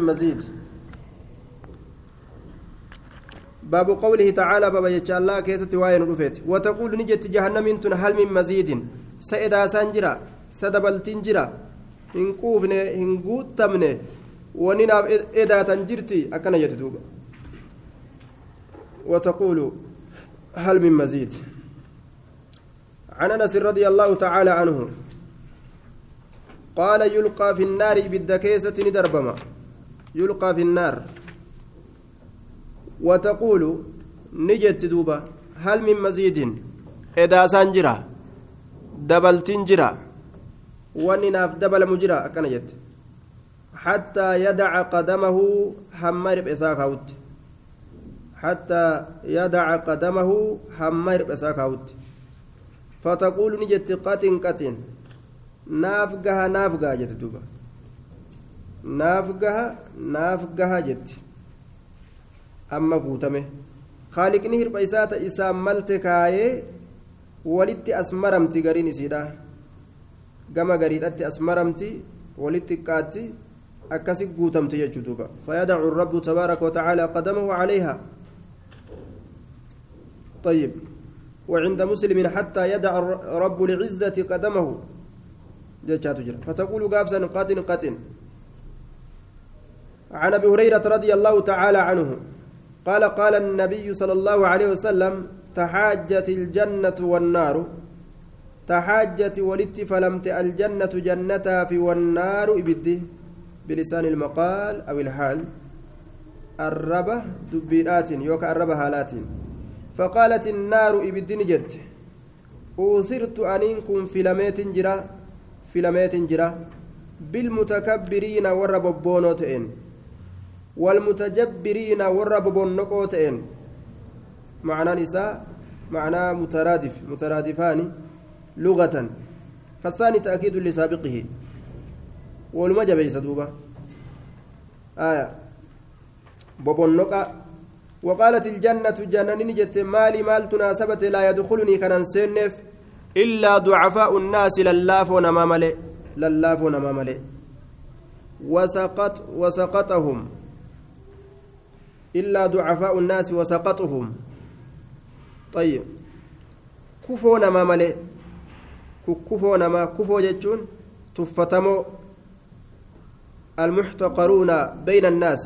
مزيد باب قوله تعالى بابا يجعل الله كيسة وين رفيت. وتقول نجت جهنم تن هل من مزيد؟ سيدا سانجرا سدبل تنجرا إن كوفن إن قوت تمن وننا إذا تنجرتي أكن يتدوب وتقول هل من مزيد؟ عن أنس رضي الله تعالى عنه قال يلقى في النار بالدكيسة ندربما. يلقى في النار. وتقول نجت دوبا هل من مزيد؟ إذا سانجرا دبل تنجرا ونناف دبل مجرا أكن جت حتى يدع قدمه حمر بإساكاوت حتى يدع قدمه حمر بإساكاوت فتقول نجت قتن قتن. نافقها نافقها جت دوبا. Naaf gaha naaf gaha jetti amma guutame haaliqni hirba isaa ta isaan malte kaayee walitti as maramti gariin isiidha gama gariidhatti as maramti walitti qaatti akkasi guutamte jechuu duuba fayadacu rabbu tabaaraka watacaala qadamahu calayha طيب وعند مسلم حتى يدع رب العزة قدمه جاءت فتقول قابسا قاتن قاتن عن أبي هريرة رضي الله تعالى عنه قال قال النبي صلى الله عليه وسلم تحاجت الجنة والنار تحاجت ولدت فلمت الجنة جنتها في والنار إبدي بلسان المقال أو الحال الربه دبيرات يوكا الربه هالات فقالت النار إبدي نجد أوثرت أنينكم فيلميت جرا فيلميت جرا بالمتكبرين ورببونوتين والمتجبرين والرب بونقوتين معنى نساء معنى مترادف مترادفان لغة فالثاني تأكيد لسابقه. والمجب يسدوبة آية. ببونقا وقالت الجنة جنة جت مالي مال تناسبت لا يدخلني كان سنف إلا ضعفاء الناس للافون ما ملئ للافون ما ملئ وسقط وسقطهم. إلا ضعفاء الناس وسقطهم طيب كفو نما ملئ كفو نما كفو جتون تفتمو المحتقرون بين الناس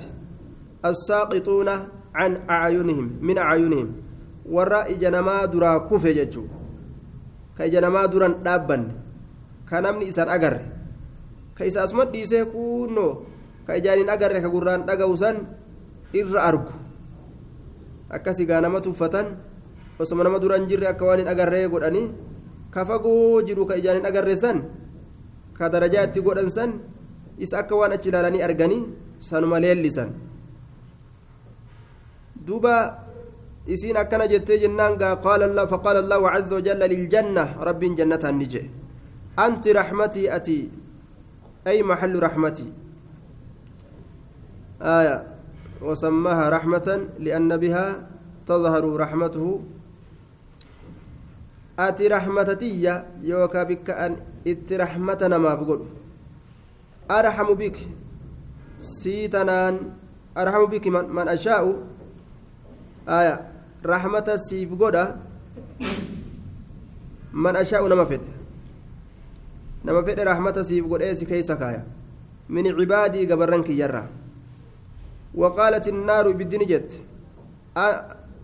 الساقطون عن أعينهم من أعينهم ija namaa duran dhaabbanne ka namni isaan agarre ka isa asuma dhiisee kunnoo ka ijaan hin agarre ka gurraan dhaga'u san irra argu akkasii gaa nama tuffatan osoma nama duran jirre akka waan hin agarree godhanii ka fagoo jiru ka ijaan hin agarre san ka darajaa itti godhan san isa akka waan achi ilaalanii arganii sanuma leellisan duuba isiin akkana jettee jennaan faqaala allahu caza wajalla liljanna rabbiin jannataan ni jee anti raxmatii ati ay maxallu raxmatii آية وسماها رحمة لأن بها تظهر رحمته. أتي رحمتتي يوكا بك أن إت رحمتنا ما بقول أرحم بك. سيتنان. أرحم بك من, من أشاء. آية. رحمة سيف قودا من أشاء نما فد نما فد رحمة سيف قودا إيسي كيسا كايا من عبادي قبرنك يرى وقالت النار بالدين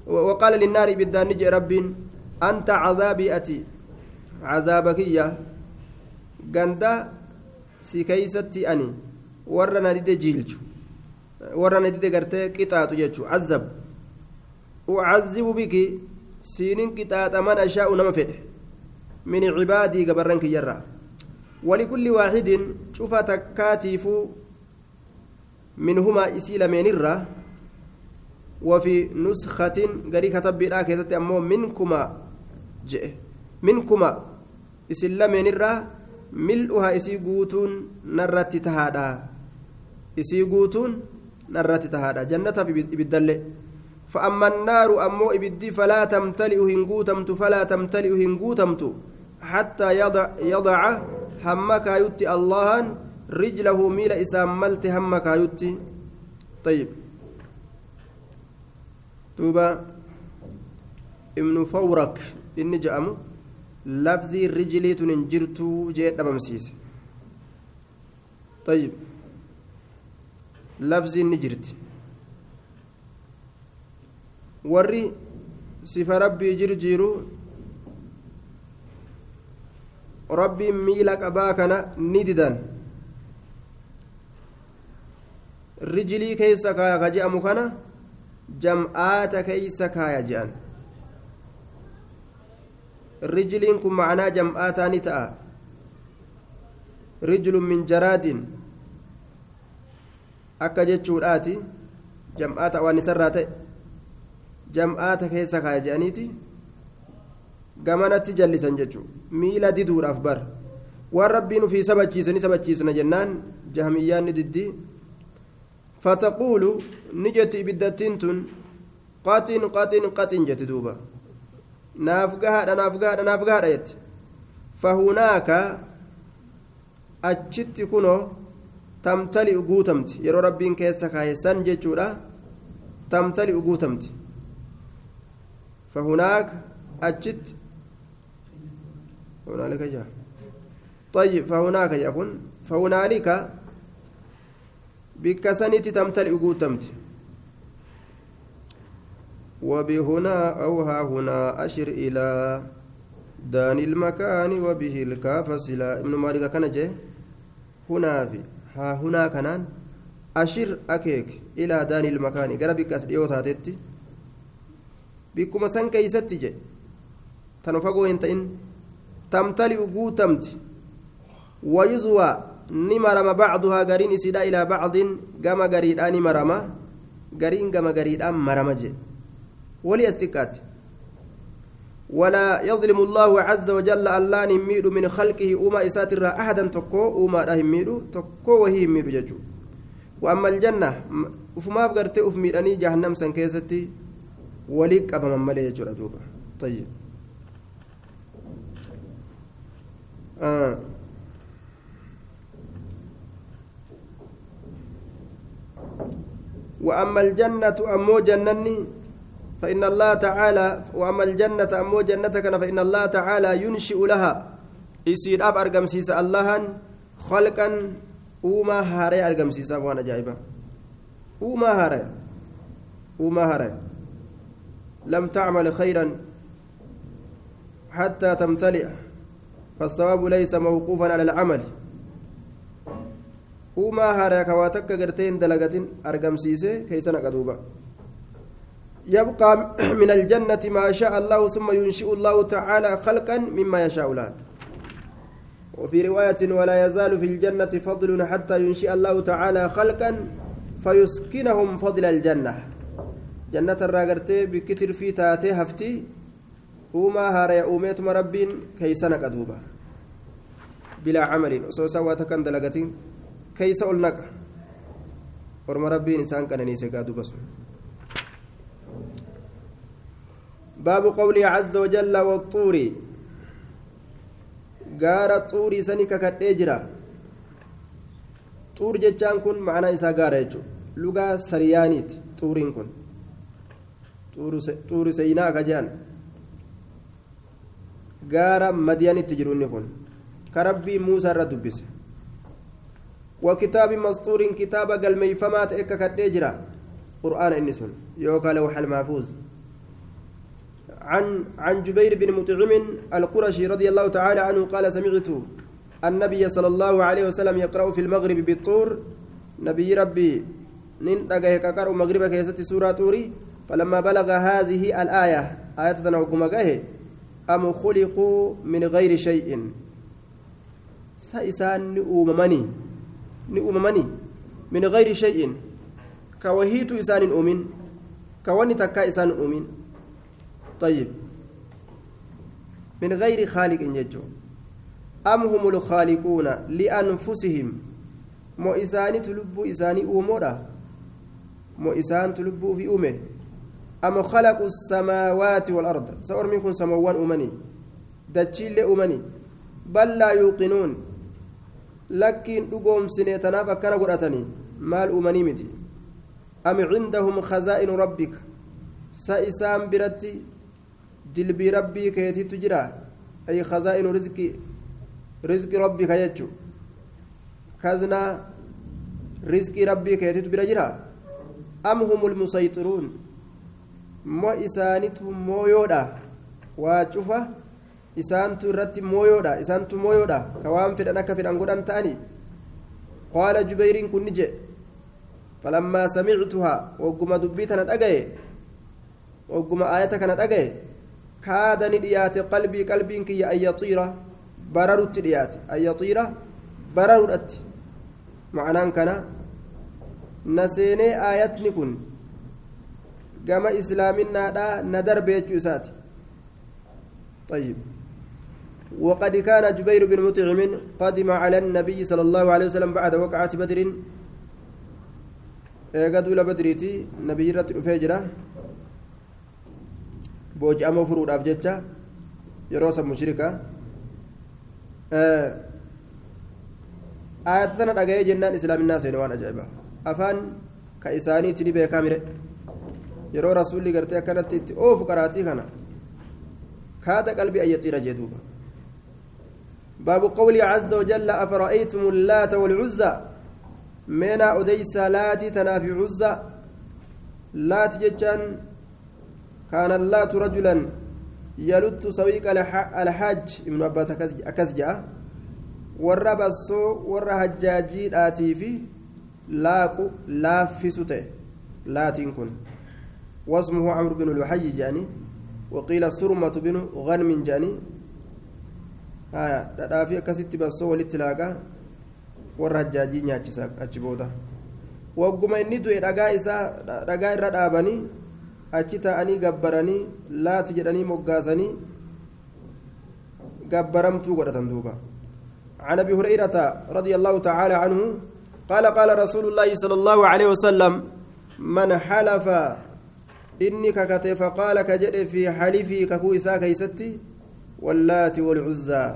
وقال للنار بالدان رب أنت عذابي أتي. عذابك يا غندا سيكيستي أني. ورنا دي جيلجو. ورنا دي غرتي قطعة جتشو عذب. أعذب بك. سينين قطعة من أشاء نما من عبادي قبرنك يرى ولكل واحد شوف تكاتيفو منهما إسي لمنرة وفي نسخة قري كتب لا كتبت أمو منكما جئ منكما إسي لمنرة ملؤها إسي قوتون نرت تهادا إسي قوتون نرت تهادا جنة بالدل فأما النار أمو إبدي فلا تمتلئ هنقوتمت فلا تمتلئ هنقوتمت حتى يضع, يضع همك يتي الله رجله ميل إسام ملت هم كايوتي طيب دوبا ابن فورك إني جأمو لفظي الرجلي تنجرتو جيد أبمسيس طيب لفظي النجرت warri sifa rabbii jirjiiru rabbiin miila qabaa kana ni didan rijilii keeysa kaaya ka je'amu kana jam'aata keeysa kaaya je'an. Rijiliin kun macnaa jam'aataa ni ta'a. Rijlun min jaraadin akka jechuudhaati jam'aata waan isarraa ta'e. Jam'aata keessa kaaya je'aniiti. Gamanatti jallisan jechuun miila diduudhaaf bar. Waan rabbiin ufii sabachiise ni sabachiisna jennaan. Jahmiyyaan ni diddi qaxiin qaxiin jetti duuba naaf gahaadha naaf gahaadha naaf gahaadha jetti fahunaaka achitti kunoo tamtali guutamti yeroo rabbiin keessa kaaye san jechuudha tamtali guutamti فهناك أجت هنالك جاء طيب فهناك فهنالك بكسنة تمتلئ قوتمت. وبهنا أو ها هنا أشر إلى دان المكان وبه الكاف سلا. ابن مالك كان جه هنا في. ها هنا كنان أشر أكيك إلى دان المكان. قربك أسديو تاتيتي bikkuma san keeysatti jedhe tanu fagoo hin ta'in tamtali'u guutamti wayuzwa ni marama bacduhaa gariin isiidha ilaa bacdin gama gariidhaa ni marama gariin gama gariidhaan marama jedhe walii as xiqqaatti ولا يظلم الله عز وجل الله نميد من خلقه أما إسات أحدا تكو أما راه تكو وهي يميد ججو وأما الجنة فما فقرت أفميرني جهنم سنكيستي walii qabaman malee jechuudha duuba tayyib وأما الجنة أمو جنني فإن الله تعالى وأما الجنة أمو جنتك فإن الله تعالى ينشئ لها. يصير أب أرقم سيسا الله خلقا أوما هاري أرقم سيسا وأنا جايبا. أوما هاري أوما هاري. لم تعمل خيرا حتى تمتلئ فالثواب ليس موقوفا على العمل. وما هارك واتك قرتين دلقة أرقم سيسي كيسنا قدوبا يبقى من الجنة ما شاء الله ثم ينشئ الله تعالى خلقا مما يشاء له وفي رواية ولا يزال في الجنة فضل حتى ينشئ الله تعالى خلقا فيسكنهم فضل الجنة جنة الراغرتي بكتر في تاتي هفتي وما هاري أوميتما ربين كيسنا قدوبا بلا عمل وسوسا واتكن دلقتين كيس أولنك ورم ربين إنسان كان نيسي قادوبا باب قوله عز وجل والطور gaara xuurii sani kakadhee jira xuur jechaan kun macnaa isaa gaara jechuudha lugaa sariyaaniiti xuuriin kun xuuri seenaa akka jedhan gaara madiyanitti jiru inni kun ka rabbii muusaa irra dubbise وكتاب مسطور كتاب قلميفمات إكا كديجرا قرآن إنسون يوكا لوح المحفوظ. عن عن جبير بن مطعم القرشي رضي الله تعالى عنه قال سمعت النبي صلى الله عليه وسلم يقرأ في المغرب بالطور. نبي ربي ننتقى كقرأ مغرب كيست سورة طوري. فلما بلغ هذه الآية آية تنوكم أم خلقوا من غير شيء؟ سيسان نؤممني من غير شيء كوهيت إسان أؤمن كوني تكا إسان أؤمن طيب من غير خالق يجو أم هم الخالقون لأنفسهم مو إساني تلبو إساني أمورا مو إسان تلبو في أمه أم خلقوا السماوات والأرض سأر منكم سموان أمني دجيل أمني بل لا يوقنون لكن دقوم سنة تناف كان قرأتني مال أمني متي أم عندهم خزائن ربك سإسام برتي دلبي ربي كيتي تجرى أي خزائن رزق رزق ربك يجو كزنا رزق ربي كيتي تجرى أم هم المسيطرون مو إسانتهم مويودا واجفة isaantu irratti mooyoodha isaantu mooyoodha ka waan fedhan akka fedhan godhan ta'ani qaala jubeyriin kun ni jedhe falammaa samictuhaa wagguma dubbii tana dhagaye wagguma aayata kana dhagaye kaada dhiyaate qalbii qalbiin kiyya an bararutti dhiyaate an bararudhatti macnaan kana na seenee aayatni kun gama islaaminaadhaa na darbe jechuu isaati طيب وقد كان جبير بن مطعم قدم على النبي صلى الله عليه وسلم بعد وقعة بدر قدول بدريتي نبي رت فجرة بوج أمو فرود أبجتة يروس مشركة آيات تنا seene waan ajaa'ibaa afaan ka isaaniitti ni beekaa mire yeroo rasuulli gartee akkanatti itti oofu qaraatii kana kaada qalbii ayyaxiira jee duuba باب قوله عز وجل أفرأيتم اللات والعزى منا أديس لاتي تنافي عزى لات ججان كان اللات رجلا يلت سويق الحاج ابن أبات أكزجا bassoo warra hajjaajii dhaatii fi laaqu laaffisute laatiin kun wasmuhu camr binu lwaxayyi jedhani waqiila surmatu binu ganmin jedhani haya dhadhaafi akkasitti bassoo walitti laaqaa warra hajjaajii nyaachisa achi booda wagguma inni du'e dhagaa isaa dhagaa irra dhaabanii achi taa'anii gabbaranii laati jedhanii moggaasanii gabbaramtuu godhatan duuba عن ابي هريره رضي الله تعالى عنه قال قال رسول الله صلى الله عليه وسلم من حلف اني ككت فقال كجد في حلفي ككويسا كيستي واللات والعزى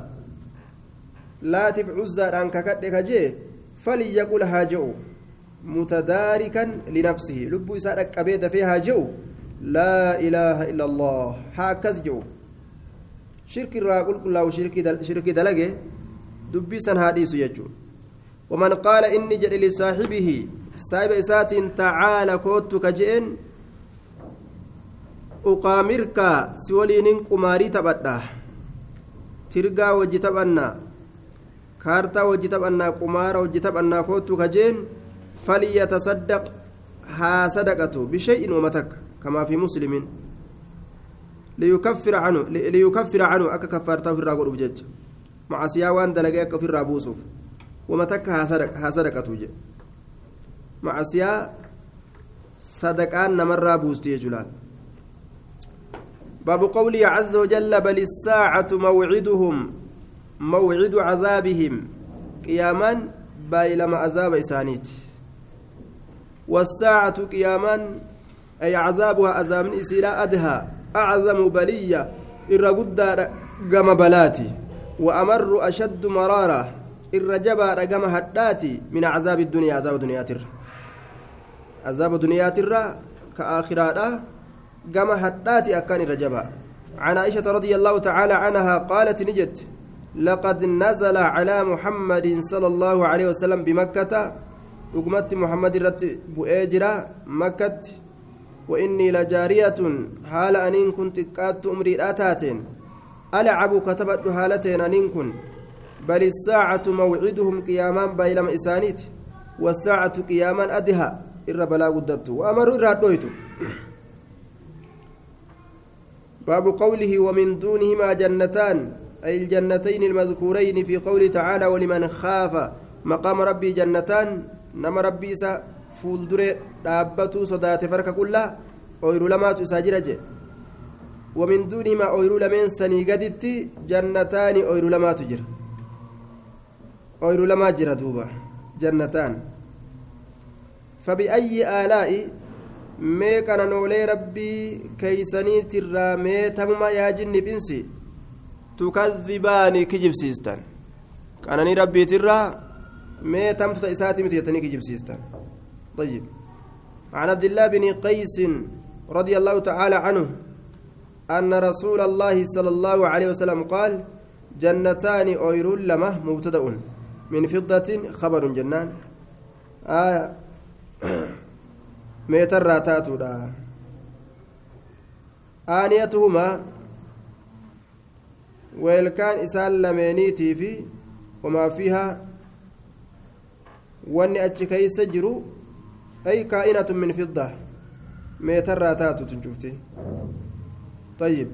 لات عزى ان ككد كجي فليقل هاجئ متداركا لنفسه لب يسارك قبيد فيها جو لا اله الا الله هكذا جو شرك الراقل كله شرك شرك haa dhiisu jechuun waman qaala inni jedhe lisaaxibihi saahiba isaatiin tacaala koottu ka je'en uqaamirkaa si waliinin qumaarii taphadha tirgaa wajji taphannaa kaartaa wajji taphannaa qumaara wajji taphannaa koottu ka jeen falyatasaddaq haa sadaqatu bishay'in wama takka kamaa fi muslimin liyukaffira canhu liyukaffira canhu akka kaffaartaa ofirraa godhuuf jecha macasiyaa waan dalagee akka ofirraa buusuuf wama haa sadaqatu jedhe macasiyaa sadaqaan namarraa buusti jechuudhaan باب قوله عز وجل بل الساعة موعدهم موعد عذابهم. قياما بايلما عذاب إسانيت. والساعة قياما أي عذابها عذاب إسيلا أدهى أعظم بلية إرقد قم بلاتي وأمر أشد مرارة الرجبة رقم هداتي من عذاب الدنيا عذاب الدنيا تر. عذاب الدنيا تر قم هداتي أكان الرجبة عن عائشة رضي الله تعالى عنها قالت نجت لقد نزل على محمد صلى الله عليه وسلم بمكة. رقمت محمد رت بؤجرة مكة. وإني لجارية حال أنين كنت كات أمري آتاتين ألعب كتبت هالتين أنين كن. بل الساعة موعدهم قياما بيلم إسانيت والساعة قياما أدها إر بلا قدت وأمر إر باب قوله ومن دونهما جنتان أي الجنتين المذكورين في قوله تعالى ولمن خاف مقام ربي جنتان نما ربي إسا فولدر دابتو صدات فرك كلها أويرو لما تساجرج ومن دونهما أويرو لمن سني قدت جنتان أويرو لما تجر أويرو لما جر دوبا جنتان. فبأي آلاء mee qananoolee rabbii keeysaniitirraa mee tamuma yaa jinni binsi tukadhibaani kijibsiistan qananii rabbiitirraa mee tamtuta isaati miti jettanii kijibsiistan طيب عن عبد الله بن قيس رضي الله تعالى عنه أن رسول الله صلى الله عليه وسلم قال جنتان أوير لما مبتدأ من فضة خبر جنان آية ميتر راتاتو آنيتهما weelkaan isaan lameeniitii fi wamaa fiihaa wanni achi keeysa jiru ay kaa'inatun min fidda meetarraa taatu tun cufti طيب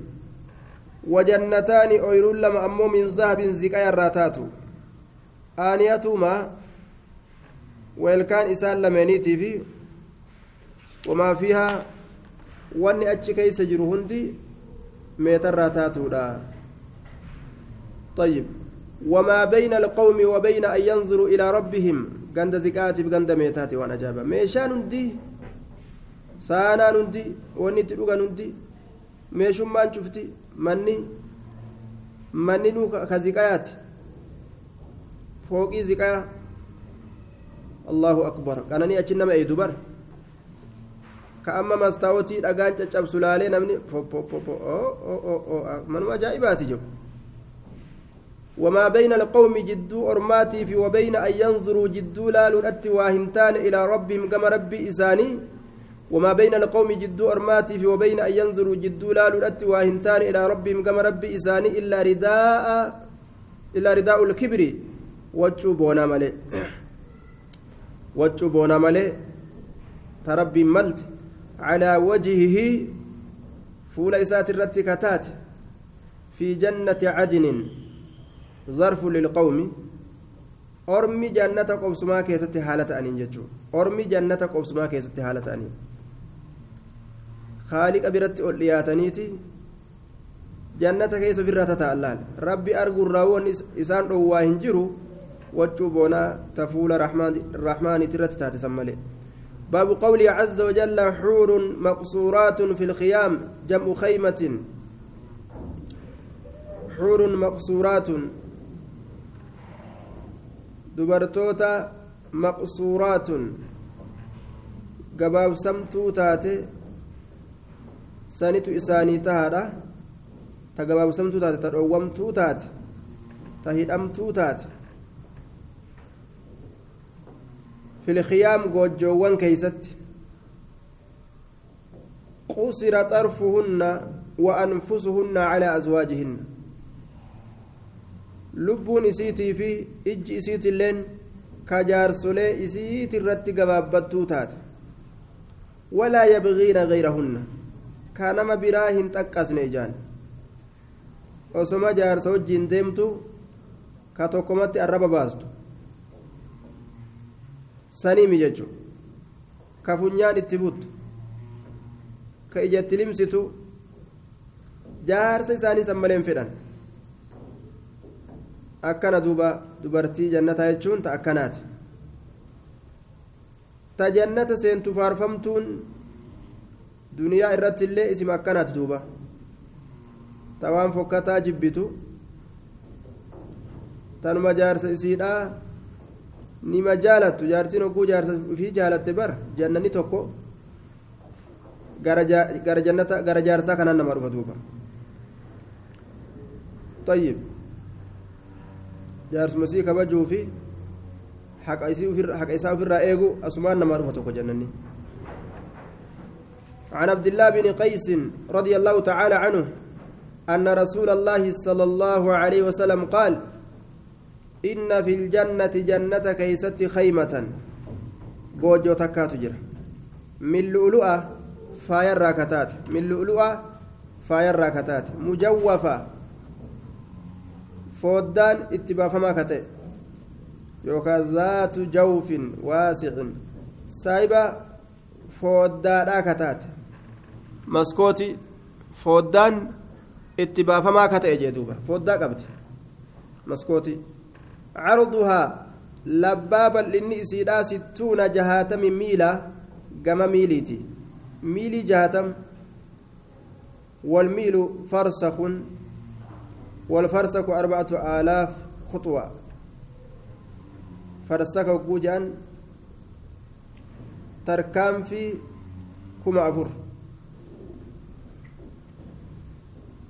وجنتان أويرون لما أمو من ذهب زكايا الراتات آنيتهما ويلكان إسان لمنيتي في وما فيها واني أتش كيس جرهندي ميتر راتاتو طيب. وما بين القوم وبين أن ينظروا إلى ربهم. غند زكاتي بغند ميتاتي وأنا جابا. ميشان ندي سانا ندي وني تلوغا ندي meeshummaan cufti manni manni nu ka ziqayaati fooqii ziqaya allahu akbar qananii achi nama eedu bar ka amma mastaawotii dhagaan caccabsu laalee namni manuma ajaa'ibaati jiru وما بين القوم جدو أرماتي في وبين أن ينظروا جدو لا واهنتان إلى ربهم كما ربي إساني وما بين القوم جدو أرماتي في وبين أن ينظروا جدو لا واهنتان إلى ربهم كما ربي إساني إلا رداء إلا رداء الكبر وجو بونا ملي وجو بونا ملي تربي ملت على وجهه فول إسات الرت كتات في جنة عدن ظرف للقوم. أرمي جنة قبسما كيست حالة أنين جتشو. أرمي جنة قبسما كيست حالة أنين. خالق أبرت أولياتنيتي جنة كيس فرة تتعلال ربي أرجو الراون إسان روا هنجرو وجبونا تفول الرحمن الرحمن ترت تاتسملي باب قوله عز وجل حور مقصورات في الخيام جمع خيمة حور مقصورات dubartoota maqsuuraatun gabaabsamtuu taate sanitu isaanii tahaadha ta gabaabsamtuu taate ta dhoowwamtuu taate ta hidhamtuu taate keeysatti qusira xarfuhunna wa anfusuhunna calaa azwaajihinna lubbuun isiitii fi ijji isiitilleen ka jaarsolee isiiti irratti gabaabbattuu taate walaa yabgiina gayrahunna ka nama biraa hin xaqqasne ijaan osoma jaarsa wajjiin deemtu ka tokkomatti arraba baastu saniimi jechu ka funyaan itti buttu ka ijatti limsitu jaarsa isaanii san maleen fedhan akkana duuba dubartii jannataa jechuun ta akkanaati ta jannata seentu faarfamtuun duniyaa irratti illee isima akkanaati duuba ta waan fokkataa jibbitu tanuma jaarsa isiidhaa nima jaalattu jaartiin hogguu jaarsa ofii jaalatte bar jannanni tokko gara jannata gara jaarsaa kanaan nama dhufa duuba طيب jaarsuma sii kabajuu fi haqa isaa ofirraa eegu asumaan namaa dhufa tokko jannanni عن عبد الله بن قيس رضي الله تعالى عنه أن رسول الله صلى الله عليه وسلم قال إن في الجنة جنة كيست خيمة bujjoo takkaati jira من لؤلؤة faaya irraa ka taate من لؤلؤة faaya irraa ka taate مجوفة fooddaan itti baafamaa ka ta'e yookaan zaatu jawfin waasicin saayiba fooddaadhaa ka taate maskooti fooddaan itti baafamaa ka ta'e jee duuba fooddaa qabdi maskooti carduhaa labbaa bal'inni isiidhaa sittuuna jahaatami miila gama miiliiti miilii jahaatam والميل فرسخ والفرسك أربعة آلاف خطوة فرسك وجوجان tarkaanfii kuma afur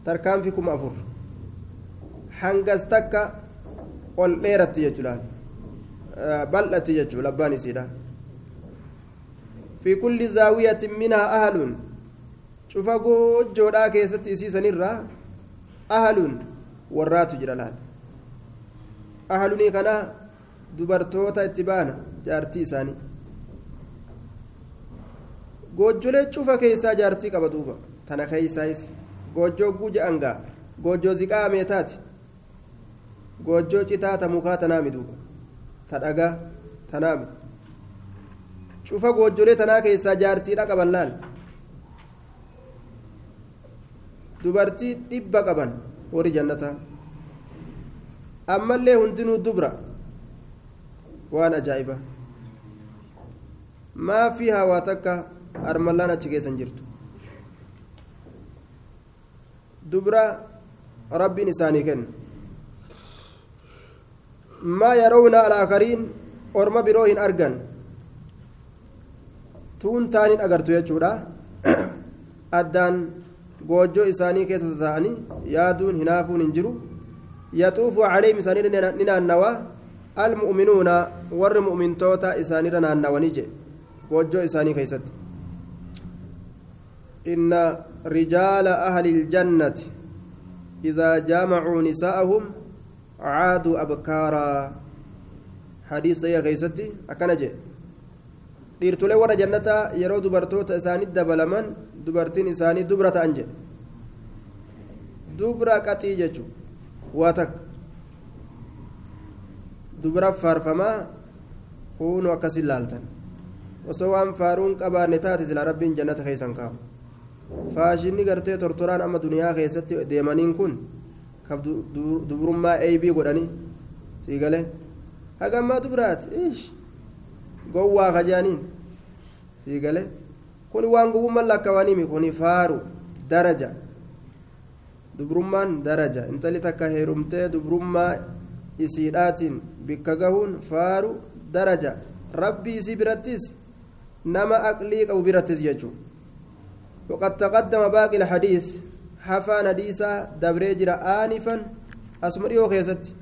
tarkaanfii kuma afur hangas takka ol dheeratti jechuudhaan bal'atti jechuudha labbaan isiidha. Fi kulli zaawiyatin minhaa ahaluun cufa goojjoodhaa keessatti isiisanirraa ahaluun warraatu jira laal. Ahalunii kana dubartoota itti baana jaartii isaanii. Goojjolee cufa keessaa jaartii qaba duuba. Tana keeysaayis goojjoo guja angaa goojjoo ziqaa meetaati goojjoo citaa ta mukaa tanaami duuba. Ta dhagaa tanaami. Cufa goojjolee tanaa keessaa jaartiidha qaban laal? Dubartii dhibba qaban warri jannataa. Ammallee hundinuu dubra. Waan ajaa'iba. Maa fi hawaa takka armallaan achi keessan jirtu. Dubra rabbiin isaanii kenna maa yarawna alaakariin orma biroo hin argan tuun taaniin agartu jechuudha addaan goojjoo isaanii keessa ta'anii yaaduun hinaafuun hin jiru yaxuufu caleehim isaanii ni naannawaa almu'minuuna warri mu'mintoota isaanirra naannawanii jedhe goojjoo isaanii keessatti inna rijaala ahli iljannati idaa jaamacuu nisaa'ahum caaduu abkaaraa hadiis sayya keessatti akkana jedhe dhiirtolee warra jannataa yeroo dubartoota isaanii dabalaman dubartiin isaanii dubra ta'an jedhe dubra qaxii jechuun waa takka. Dubra faarfamaa huunuu akkasin laaltan. Osoo waan faaruun qabaanne taate sila rabbiin jannata keessan kaafu faashinni gartee tortoraan amma duniyaa keessatti deemaniin kun kaf dubrummaa eeybii godhanii sii galee hagammaa dubraati ish gowwaa kajaaniin sii galee kun waan gowwummaan lakkaawaniimi kuni faaru daraja dubrummaan daraja intalli takka heerumtee dubrummaa isiidhaatiin bikka gahuun faaru daraja rabbii isii birattis nama aqlii qabu birattis jechuudha وقد تقدم باقي الحديث حفان حديثا دبري جرا آنفا أسمريو خيست